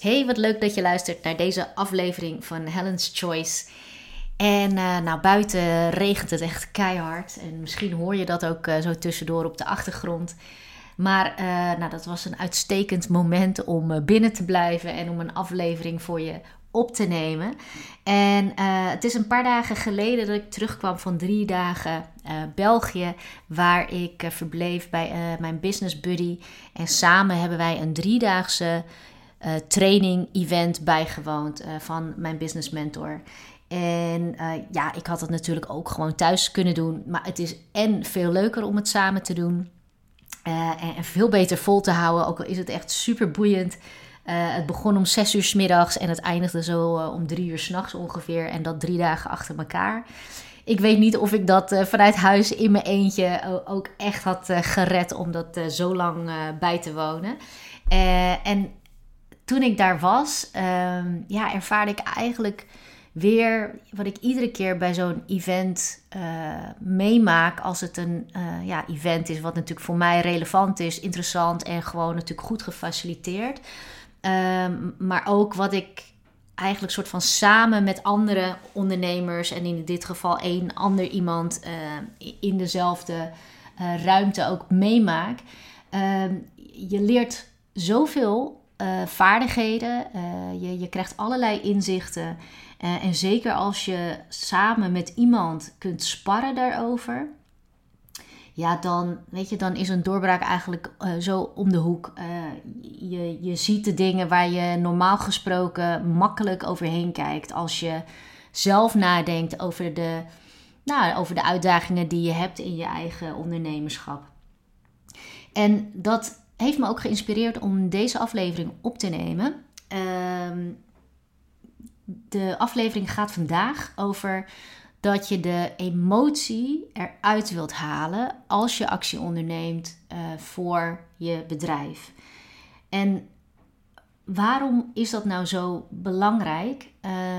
Hey, wat leuk dat je luistert naar deze aflevering van Helen's Choice. En uh, nou, buiten regent het echt keihard. En misschien hoor je dat ook uh, zo tussendoor op de achtergrond. Maar uh, nou, dat was een uitstekend moment om binnen te blijven en om een aflevering voor je op te nemen. En het is een paar dagen geleden dat ik terugkwam van drie dagen België, waar ik verbleef bij mijn business buddy. En samen hebben wij een driedaagse uh, training, event bijgewoond uh, van mijn business mentor. En uh, ja, ik had het natuurlijk ook gewoon thuis kunnen doen. Maar het is en veel leuker om het samen te doen. En, en, veel beter vol te houden. Ook al is het echt super boeiend. het begon om zes uur s middags en het eindigde zo om drie uur s'nachts ongeveer. En dat drie dagen achter elkaar. Ik weet niet of ik dat vanuit huis in mijn eentje ook echt had gered om dat zo lang bij te wonen. en toen ik daar was, um, ja, ervaarde ik eigenlijk weer wat ik iedere keer bij zo'n event uh, meemaak. Als het een uh, ja, event is, wat natuurlijk voor mij relevant is, interessant en gewoon natuurlijk goed gefaciliteerd. Um, maar ook wat ik eigenlijk soort van samen met andere ondernemers en in dit geval één ander iemand uh, in dezelfde ruimte ook meemaak. Um, je leert zoveel uh, vaardigheden. Uh, je, je krijgt allerlei inzichten. Uh, en zeker als je samen met iemand kunt sparren daarover. Ja, dan, weet je, dan is een doorbraak eigenlijk zo om de hoek. je, je ziet de dingen waar je normaal gesproken makkelijk overheen kijkt. Als je zelf nadenkt over de, nou, over de uitdagingen die je hebt in je eigen ondernemerschap. En dat heeft me ook geïnspireerd om deze aflevering op te nemen. Ehm, de aflevering gaat vandaag over dat je de emotie eruit wilt halen als je actie onderneemt uh, voor je bedrijf. En waarom is dat nou zo belangrijk?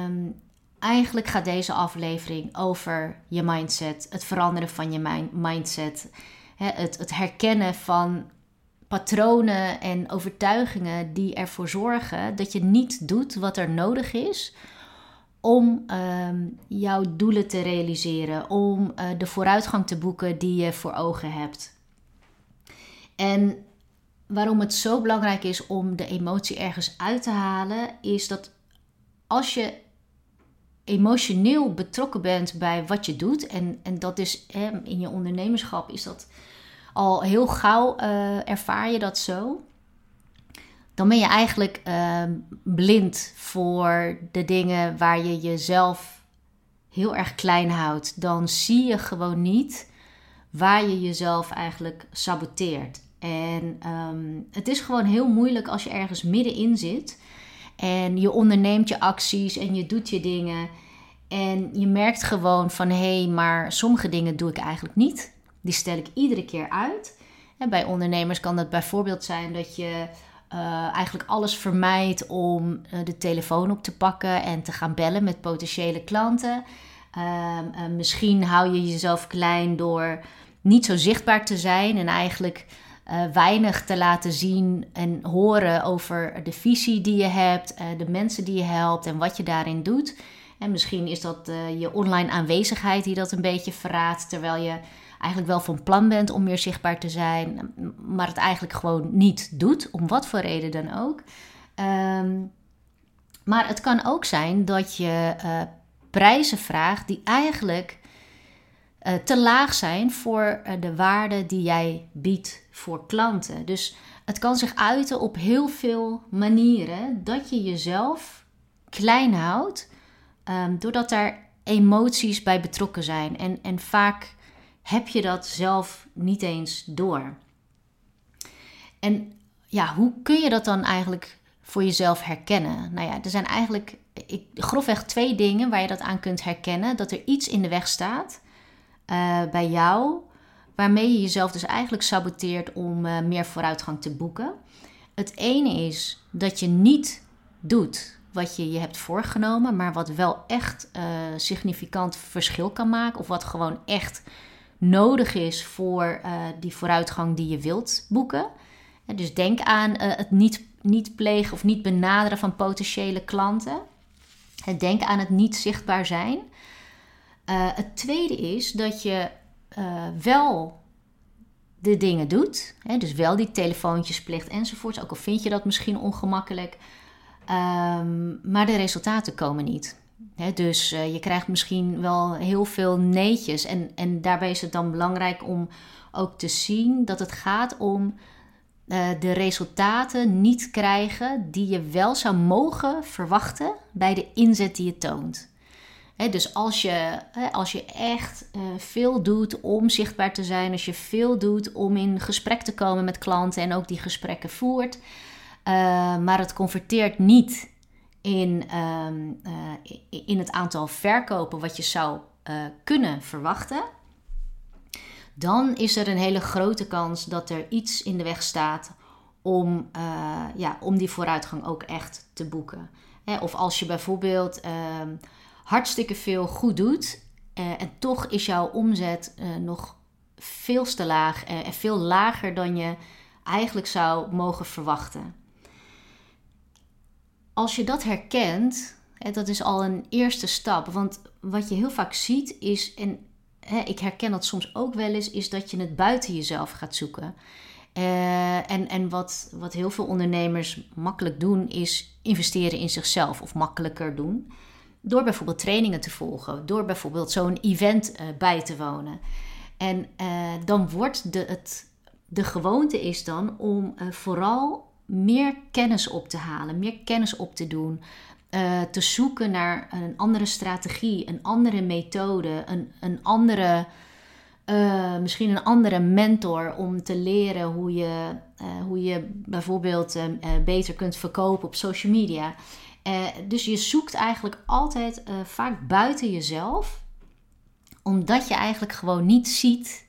Um, eigenlijk gaat deze aflevering over je mindset, het veranderen van je mindset, het, het herkennen van patronen en overtuigingen die ervoor zorgen dat je niet doet wat er nodig is om ehm, jouw doelen te realiseren, om uh, de vooruitgang te boeken die je voor ogen hebt. En waarom het zo belangrijk is om de emotie ergens uit te halen, is dat als je emotioneel betrokken bent bij wat je doet, en, en dat is in je ondernemerschap is dat al heel gauw uh, ervaar je dat zo. Dan ben je eigenlijk uh, blind voor de dingen waar je jezelf heel erg klein houdt. Dan zie je gewoon niet waar je jezelf eigenlijk saboteert. En um, het is gewoon heel moeilijk als je ergens middenin zit. En je onderneemt je acties en je doet je dingen. En je merkt gewoon van hé, hey, maar sommige dingen doe ik eigenlijk niet. Die stel ik iedere keer uit. En bij ondernemers kan dat bijvoorbeeld zijn dat je uh, eigenlijk alles vermijdt om uh, de telefoon op te pakken en te gaan bellen met potentiële klanten. Uh, misschien hou je jezelf klein door niet zo zichtbaar te zijn en eigenlijk eh, weinig te laten zien en horen over de visie die je hebt, de mensen die je helpt en wat je daarin doet. En misschien is dat je online aanwezigheid die dat een beetje verraadt, terwijl je eigenlijk wel van plan bent om meer zichtbaar te zijn, maar het eigenlijk gewoon niet doet, om wat voor reden dan ook. Ehm, maar het kan ook zijn dat je uh, prijzen vraagt die eigenlijk uh, te laag zijn voor uh, de waarde die jij biedt voor klanten. Dus het kan zich uiten op heel veel manieren dat je jezelf klein houdt, um, doordat daar emoties bij betrokken zijn. En, en vaak heb je dat zelf niet eens door. En ja, hoe kun je dat dan eigenlijk voor jezelf herkennen? Nou ja, er zijn eigenlijk ik, grofweg twee dingen waar je dat aan kunt herkennen. Dat er iets in de weg staat uh, bij jou, waarmee je jezelf dus eigenlijk saboteert om uh, meer vooruitgang te boeken. Het ene is dat je niet doet wat je je hebt voorgenomen, maar wat wel echt uh, significant verschil kan maken, of wat gewoon echt nodig is voor uh, die vooruitgang die je wilt boeken. Dus denk aan uh, het niet niet plegen of niet benaderen van potentiële klanten. Denk aan het niet zichtbaar zijn. Het tweede is dat je wel de dingen doet. Hè, dus wel die telefoontjes plicht enzovoorts. Ook al vind je dat misschien ongemakkelijk. Um, maar de resultaten komen niet. Dus uh, je krijgt misschien wel heel veel neetjes. En, en daarbij is het dan belangrijk om ook te zien dat het gaat om uh, de resultaten niet krijgen die je wel zou mogen verwachten bij de inzet die je toont dus als je, als je echt uh, veel doet om zichtbaar te zijn, als je veel doet om in gesprek te komen met klanten en ook die gesprekken voert, maar het converteert niet in, uh, in het aantal verkopen wat je zou kunnen verwachten, dan is er een hele grote kans dat er iets in de weg staat om, ja, om die vooruitgang ook echt te boeken. of als je bijvoorbeeld ehm, hartstikke veel goed doet. En toch is jouw omzet nog veel te laag en veel lager dan je eigenlijk zou mogen verwachten. Als je dat herkent, dat is al een eerste stap. Want wat je heel vaak ziet is, en ik herken dat soms ook wel eens, is dat je het buiten jezelf gaat zoeken. en en wat, wat heel veel ondernemers makkelijk doen, is investeren in zichzelf of makkelijker doen. Door bijvoorbeeld trainingen te volgen, door bijvoorbeeld zo'n event uh, bij te wonen. En uh, dan wordt de, het, de gewoonte is dan om vooral meer kennis op te halen, meer kennis op te doen. te zoeken naar een andere strategie, een andere methode, een, een andere, misschien een andere mentor om te leren hoe je, hoe je bijvoorbeeld beter kunt verkopen op social media. Dus je zoekt eigenlijk altijd vaak buiten jezelf, omdat je eigenlijk gewoon niet ziet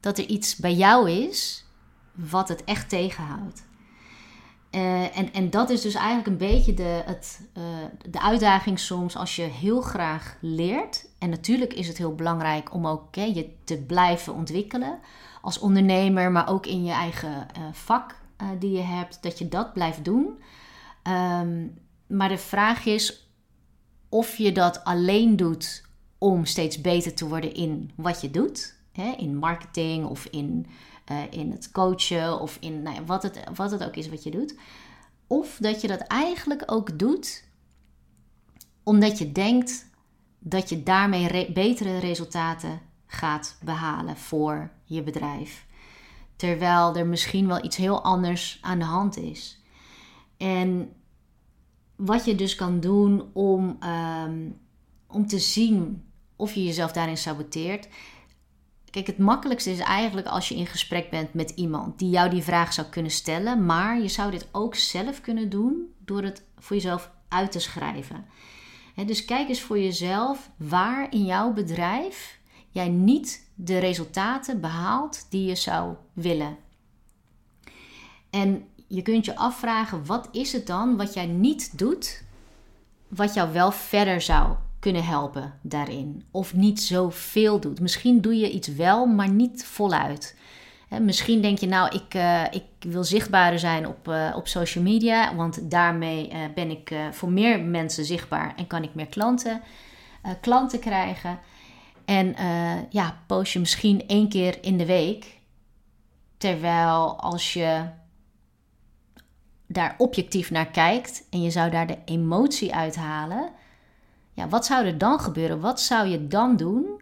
dat er iets bij jou is wat het echt tegenhoudt. Uh, en, en dat is dus eigenlijk een beetje de, het, de uitdaging soms als je heel graag leert. En natuurlijk is het heel belangrijk om ook okay, je te blijven ontwikkelen als ondernemer, maar ook in je eigen vak die je hebt, dat je dat blijft doen. Um, maar de vraag is of je dat alleen doet om steeds beter te worden in wat je doet. Hè? In marketing of in, uh, in het coachen of in nou ja, wat, het, wat het ook is wat je doet. Of dat je dat eigenlijk ook doet omdat je denkt dat je daarmee re betere resultaten gaat behalen voor je bedrijf. Terwijl er misschien wel iets heel anders aan de hand is. En wat je dus kan doen om, ehm, om te zien of je jezelf daarin saboteert. Kijk, het makkelijkste is eigenlijk als je in gesprek bent met iemand die jou die vraag zou kunnen stellen. Maar je zou dit ook zelf kunnen doen door het voor jezelf uit te schrijven. dus kijk eens voor jezelf waar in jouw bedrijf jij niet de resultaten behaalt die je zou willen. En je kunt je afvragen, wat is het dan wat jij niet doet, wat jou wel verder zou kunnen helpen daarin? Of niet zoveel doet. Misschien doe je iets wel, maar niet voluit. misschien denk je, nou, ik, uh, ik wil zichtbaarder zijn op, uh, op social media, want daarmee uh, ben ik voor meer mensen zichtbaar en kan ik meer klanten, klanten krijgen. En ja, post je misschien één keer in de week. Terwijl als je daar objectief naar kijkt en je zou daar de emotie uithalen, wat zou er dan gebeuren? Wat zou je dan doen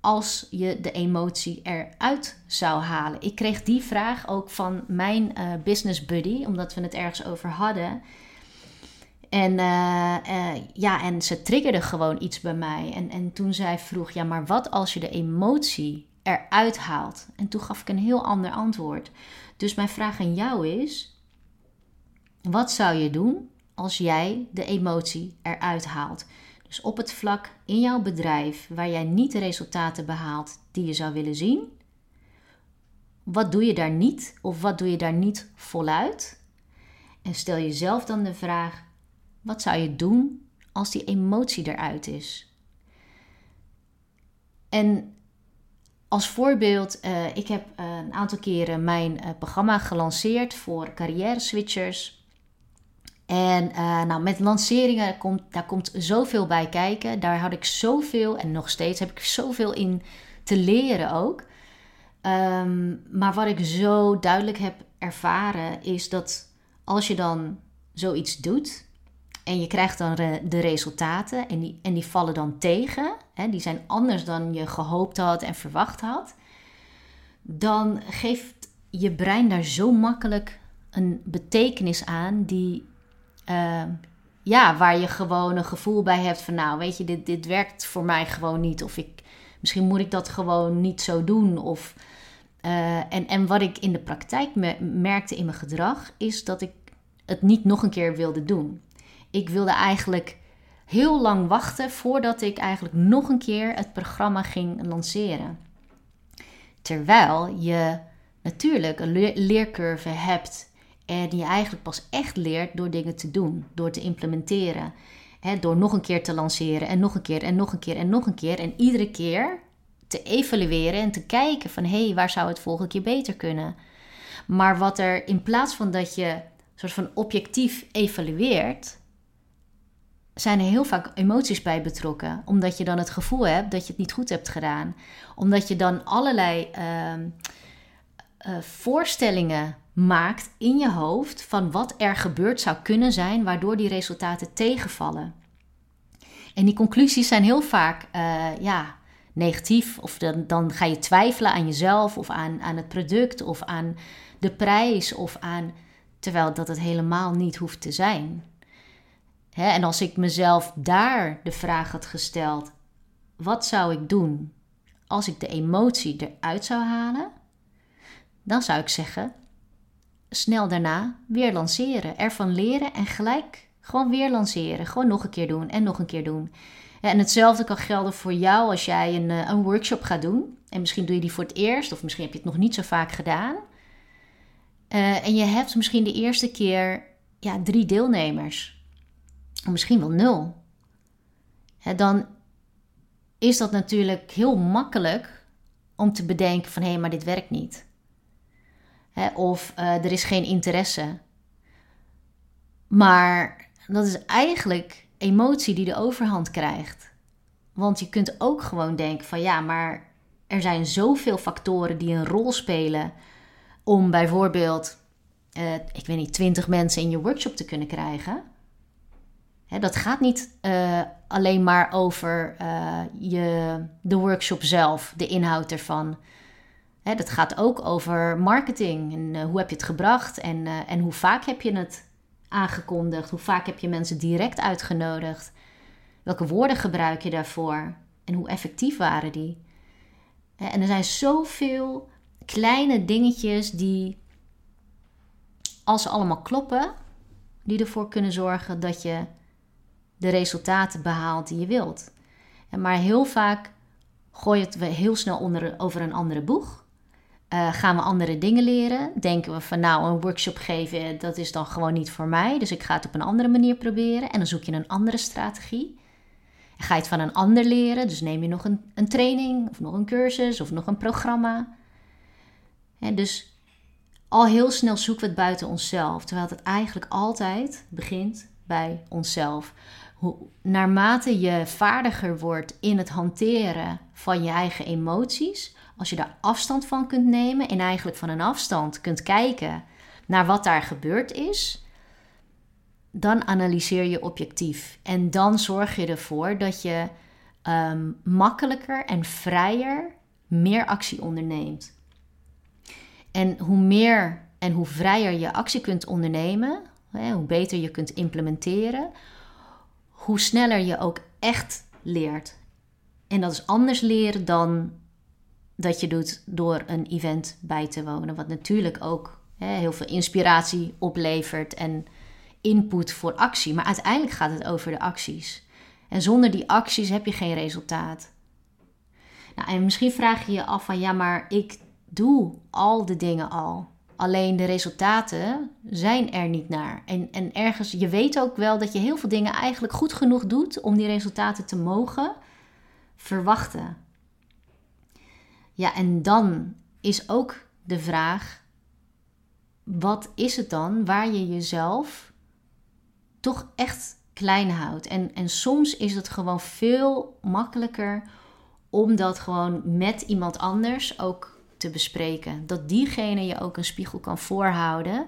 als je de emotie eruit zou halen? Ik kreeg die vraag ook van mijn uh, business buddy, omdat we het ergens over hadden. En, uh, uh, ja, en ze triggerde gewoon iets bij mij. En, en toen zij vroeg, ja, maar wat als je de emotie eruit haalt? En toen gaf ik een heel ander antwoord. Dus mijn vraag aan jou is: wat zou je doen als jij de emotie eruit haalt? Dus op het vlak in jouw bedrijf waar jij niet de resultaten behaalt die je zou willen zien, wat doe je daar niet of wat doe je daar niet voluit? En stel jezelf dan de vraag: wat zou je doen als die emotie eruit is? En als voorbeeld, uh, ik heb een aantal keren mijn programma gelanceerd voor carrière switchers. En nou, met lanceringen komt, daar komt zoveel bij kijken. Daar had ik zoveel, en nog steeds heb ik zoveel in te leren ook. Um, maar wat ik zo duidelijk heb ervaren is dat als je dan zoiets doet en je krijgt dan de resultaten en die, en die vallen dan tegen, hè, die zijn anders dan je gehoopt had en verwacht had, dan geeft je brein daar zo makkelijk een betekenis aan die, uh, ja, waar je gewoon een gevoel bij hebt van, nou, weet je, dit, dit werkt voor mij gewoon niet, of ik, misschien moet ik dat gewoon niet zo doen, of uh, en, en wat ik in de praktijk merkte in mijn gedrag, is dat ik het niet nog een keer wilde doen. Ik wilde eigenlijk heel lang wachten voordat ik eigenlijk nog een keer het programma ging lanceren. Terwijl je natuurlijk een leercurve hebt en je eigenlijk pas echt leert door dingen te doen, door te implementeren. door nog een keer te lanceren en nog een keer en nog een keer en nog een keer. En iedere keer te evalueren en te kijken van hé, hey, waar zou het volgende keer beter kunnen? Maar wat er in plaats van dat je soort van objectief evalueert, zijn er heel vaak emoties bij betrokken. Omdat je dan het gevoel hebt dat je het niet goed hebt gedaan. Omdat je dan allerlei ehm, eh, voorstellingen maakt in je hoofd van wat er gebeurd zou kunnen zijn, waardoor die resultaten tegenvallen. En die conclusies zijn heel vaak, uh, ja, negatief. Of dan, dan ga je twijfelen aan jezelf of aan, aan het product of aan de prijs of aan. Terwijl dat het helemaal niet hoeft te zijn. Hè, en als ik mezelf daar de vraag had gesteld: wat zou ik doen als ik de emotie eruit zou halen? Dan zou ik zeggen: snel daarna weer lanceren. Ervan leren en gelijk gewoon weer lanceren. Gewoon nog een keer doen en nog een keer doen. En hetzelfde kan gelden voor jou als jij een, eh, een workshop gaat doen. En misschien doe je die voor het eerst, of misschien heb je het nog niet zo vaak gedaan. Uh, en je hebt misschien de eerste keer ja, drie deelnemers. Of misschien wel nul. dan is dat natuurlijk heel makkelijk om te bedenken van hé, hey, maar dit werkt niet. Of uh, er is geen interesse. Maar dat is eigenlijk emotie die de overhand krijgt. Want je kunt ook gewoon denken van ja, maar er zijn zoveel factoren die een rol spelen om bijvoorbeeld, uh, ik weet niet, 20 mensen in je workshop te kunnen krijgen. Hè, dat gaat niet uh, alleen maar over je, de workshop zelf, de inhoud ervan. Hè, dat gaat ook over marketing en hoe heb je het gebracht en, en hoe vaak heb je het aangekondigd? Hoe vaak heb je mensen direct uitgenodigd? Welke woorden gebruik je daarvoor? En hoe effectief waren die? En er zijn zoveel kleine dingetjes die, als ze allemaal kloppen, die ervoor kunnen zorgen dat je de resultaten behaalt die je wilt. Maar heel vaak gooi je het heel snel onder, over een andere boeg. Uh, gaan we andere dingen leren? Denken we van nou, een workshop geven, dat is dan gewoon niet voor mij. Dus ik ga het op een andere manier proberen. En dan zoek je een andere strategie. Ga je het van een ander leren. Dus neem je nog een, een training of nog een cursus of nog een programma. En dus al heel snel zoeken we het buiten onszelf. Terwijl het eigenlijk altijd begint bij onszelf. Hoe, naarmate je vaardiger wordt in het hanteren van je eigen emoties als je daar afstand van kunt nemen en eigenlijk van een afstand kunt kijken naar wat daar gebeurd is, dan analyseer je objectief. En dan zorg je ervoor dat je ehm, makkelijker en vrijer meer actie onderneemt. En hoe meer en hoe vrijer je actie kunt ondernemen, hoe beter je kunt implementeren, hoe sneller je ook echt leert. En dat is anders leren dan dat je doet door een event bij te wonen. Wat natuurlijk ook hè, heel veel inspiratie oplevert en input voor actie. Maar uiteindelijk gaat het over de acties. En zonder die acties heb je geen resultaat. Nou, en misschien vraag je je af van ja, maar ik doe al de dingen al. Alleen de resultaten zijn er niet naar. En, en ergens, je weet ook wel dat je heel veel dingen eigenlijk goed genoeg doet om die resultaten te mogen verwachten. Ja, en dan is ook de vraag: wat is het dan waar je jezelf toch echt klein houdt? En, en soms is het gewoon veel makkelijker om dat gewoon met iemand anders ook te bespreken. Dat diegene je ook een spiegel kan voorhouden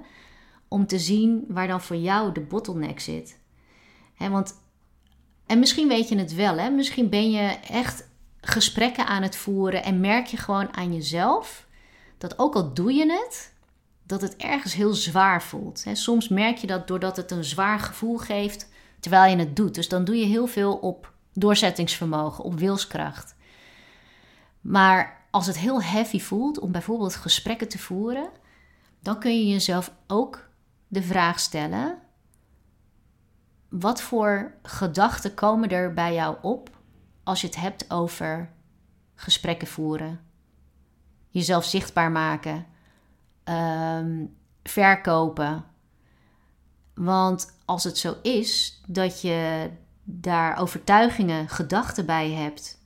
om te zien waar dan voor jou de bottleneck zit. want, en misschien weet je het wel, hè? misschien ben je echt gesprekken aan het voeren en merk je gewoon aan jezelf dat ook al doe je het, dat het ergens heel zwaar voelt. soms merk je dat doordat het een zwaar gevoel geeft terwijl je het doet. Dus dan doe je heel veel op doorzettingsvermogen, op wilskracht. Maar als het heel heavy voelt om bijvoorbeeld gesprekken te voeren, dan kun je jezelf ook de vraag stellen: wat voor gedachten komen er bij jou op als je het hebt over gesprekken voeren, jezelf zichtbaar maken, ehm, verkopen? Want als het zo is dat je daar overtuigingen, gedachten bij hebt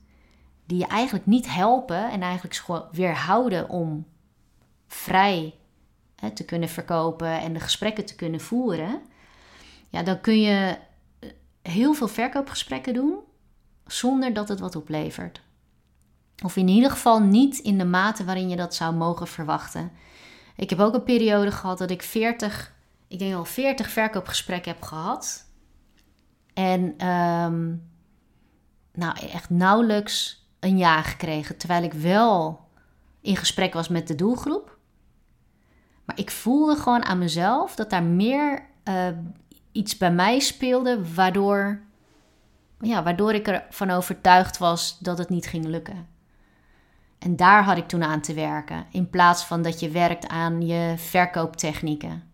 die je eigenlijk niet helpen en eigenlijk weerhouden om vrij hè, te kunnen verkopen en de gesprekken te kunnen voeren, ja, dan kun je eh, heel veel verkoopgesprekken doen zonder dat het wat oplevert. Of in ieder geval niet in de mate waarin je dat zou mogen verwachten. Ik heb ook een periode gehad dat ik 40, ik denk al 40 verkoopgesprekken heb gehad. En um, nou, echt nauwelijks een ja gekregen. Terwijl ik wel in gesprek was met de doelgroep. Maar ik voelde gewoon aan mezelf dat daar meer uh, iets bij mij speelde, waardoor, ja, waardoor ik ervan overtuigd was dat het niet ging lukken. En daar had ik toen aan te werken, in plaats van dat je werkt aan je verkooptechnieken.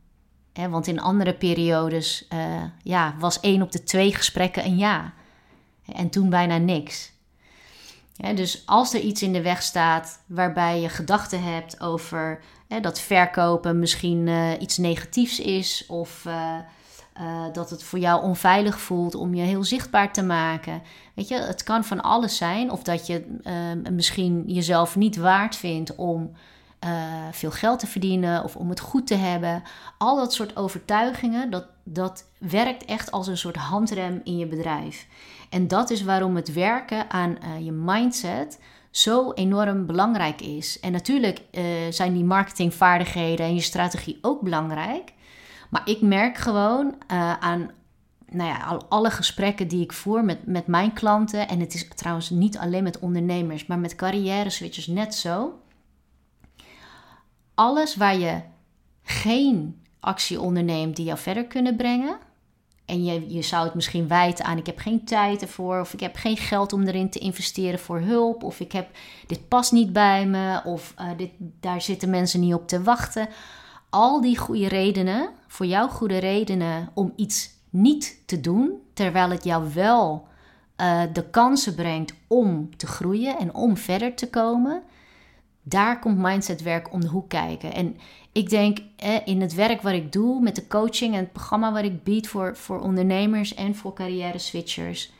want in andere periodes uh, ja, was één op de twee gesprekken een ja. En toen bijna niks dus als er iets in de weg staat waarbij je gedachten hebt over dat verkopen misschien uh, iets negatiefs is of uh, uh, dat het voor jou onveilig voelt om je heel zichtbaar te maken. Weet je, het kan van alles zijn. Of dat je misschien jezelf niet waard vindt om veel geld te verdienen of om het goed te hebben. Al dat soort overtuigingen, dat, dat werkt echt als een soort handrem in je bedrijf. En dat is waarom het werken aan je mindset zo enorm belangrijk is. En natuurlijk zijn die marketingvaardigheden en je strategie ook belangrijk. Maar ik merk gewoon uh, aan nou ja, al, alle gesprekken die ik voer met, met mijn klanten. En het is trouwens niet alleen met ondernemers, maar met carrière switchers net zo. Alles waar je geen actie onderneemt die jou verder kunnen brengen en je, je zou het misschien wijten aan: ik heb geen tijd ervoor, of ik heb geen geld om erin te investeren voor hulp, of ik heb dit past niet bij me, of uh, dit, daar zitten mensen niet op te wachten. Al die goede redenen, voor jou goede redenen om iets niet te doen, terwijl het jou wel uh, de kansen brengt om te groeien en om verder te komen. Daar komt mindsetwerk om de hoek kijken. En ik denk in het werk wat ik doe, met de coaching en het programma wat ik bied voor, voor ondernemers en voor carrière switchers,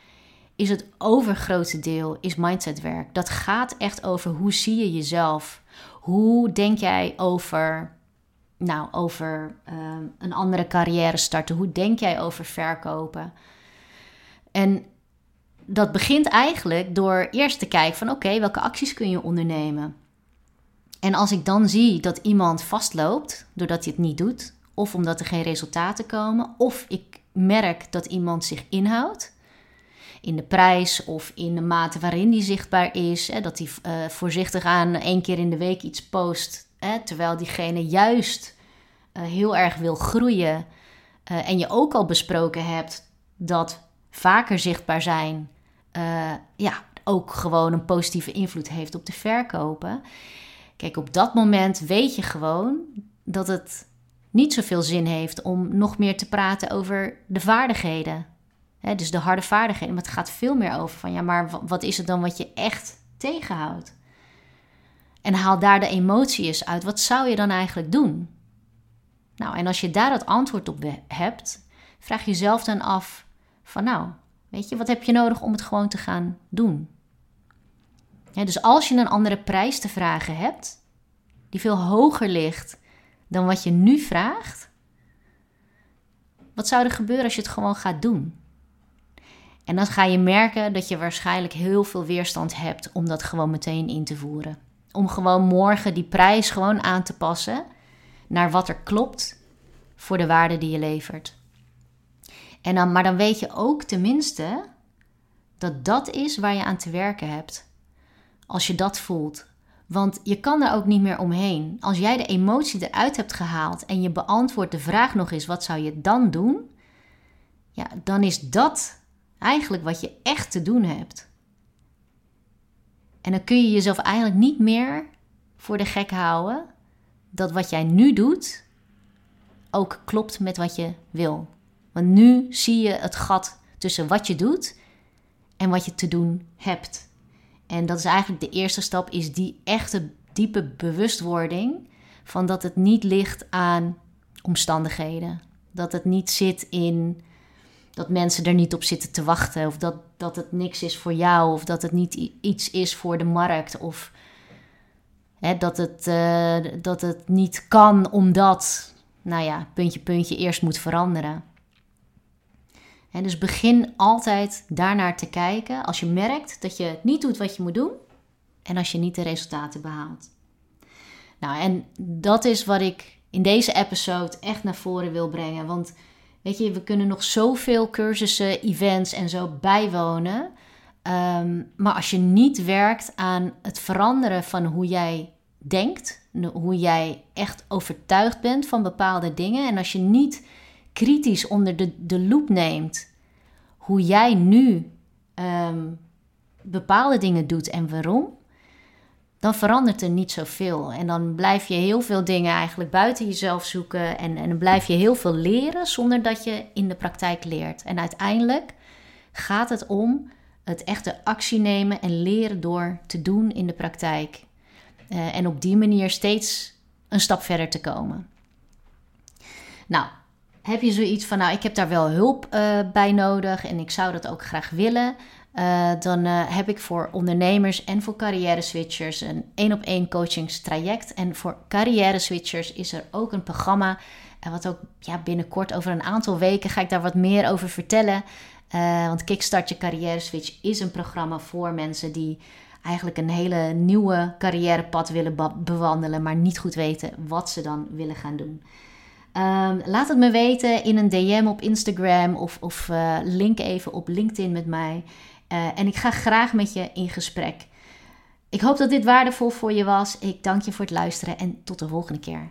is het overgrote deel is mindsetwerk. Dat gaat echt over hoe zie je jezelf? Hoe denk jij over, nou, over ehm, een andere carrière starten? Hoe denk jij over verkopen? En dat begint eigenlijk door eerst te kijken van oké, welke acties kun je ondernemen? En als ik dan zie dat iemand vastloopt doordat hij het niet doet, of omdat er geen resultaten komen, of ik merk dat iemand zich inhoudt in de prijs of in de mate waarin die zichtbaar is, hè, dat hij uh, voorzichtig aan één keer in de week iets post, terwijl diegene juist uh, heel erg wil groeien. Uh, en je ook al besproken hebt dat vaker zichtbaar zijn, ja, ook gewoon een positieve invloed heeft op de verkopen. Kijk, op dat moment weet je gewoon dat het niet zoveel zin heeft om nog meer te praten over de vaardigheden. dus de harde vaardigheden. Maar het gaat veel meer over van ja, maar wat is het dan wat je echt tegenhoudt? En haal daar de emotie eens uit. Wat zou je dan eigenlijk doen? Nou, en als je daar het antwoord op hebt, vraag jezelf dan af van nou, weet je, wat heb je nodig om het gewoon te gaan doen? dus als je een andere prijs te vragen hebt, die veel hoger ligt dan wat je nu vraagt, wat zou er gebeuren als je het gewoon gaat doen? En dan ga je merken dat je waarschijnlijk heel veel weerstand hebt om dat gewoon meteen in te voeren. Om gewoon morgen die prijs gewoon aan te passen naar wat er klopt voor de waarde die je levert. En dan, maar dan weet je ook tenminste dat dat is waar je aan te werken hebt. Als je dat voelt. Want je kan er ook niet meer omheen. Als jij de emotie eruit hebt gehaald en je beantwoordt de vraag nog eens: wat zou je dan doen? Ja, dan is dat eigenlijk wat je echt te doen hebt. En dan kun je jezelf eigenlijk niet meer voor de gek houden dat wat jij nu doet ook klopt met wat je wil. Want nu zie je het gat tussen wat je doet en wat je te doen hebt. En dat is eigenlijk de eerste stap, is die echte diepe bewustwording van dat het niet ligt aan omstandigheden. Dat het niet zit in dat mensen er niet op zitten te wachten. Of dat, dat het niks is voor jou. Of dat het niet iets is voor de markt. Of hè, dat, het, uh, dat het niet kan omdat, nou ja, puntje, puntje eerst moet veranderen. En dus begin altijd daarnaar te kijken als je merkt dat je niet doet wat je moet doen en als je niet de resultaten behaalt. Nou, en dat is wat ik in deze episode echt naar voren wil brengen. Want weet je, we kunnen nog zoveel cursussen, events en zo bijwonen. Ehm, maar als je niet werkt aan het veranderen van hoe jij denkt, hoe jij echt overtuigd bent van bepaalde dingen. En als je niet kritisch onder de, de loep neemt hoe jij nu ehm, bepaalde dingen doet en waarom, dan verandert er niet zoveel. En dan blijf je heel veel dingen eigenlijk buiten jezelf zoeken en, en dan blijf je heel veel leren zonder dat je in de praktijk leert. En uiteindelijk gaat het om het echte actie nemen en leren door te doen in de praktijk. Uh, en op die manier steeds een stap verder te komen. Nou, heb je zoiets van, nou, ik heb daar wel hulp uh, bij nodig en ik zou dat ook graag willen, uh, dan uh, heb ik voor ondernemers en voor carrière switchers een één op één coachingstraject. En voor carrière switchers is er ook een programma, en wat ook ja, binnenkort over een aantal weken ga ik daar wat meer over vertellen. want Kickstart je carrière switch is een programma voor mensen die eigenlijk een hele nieuwe carrièrepad willen bewandelen, maar niet goed weten wat ze dan willen gaan doen. Um, laat het me weten in een DM op Instagram of, of link even op LinkedIn met mij. Uh, en ik ga graag met je in gesprek. Ik hoop dat dit waardevol voor je was. Ik dank je voor het luisteren en tot de volgende keer.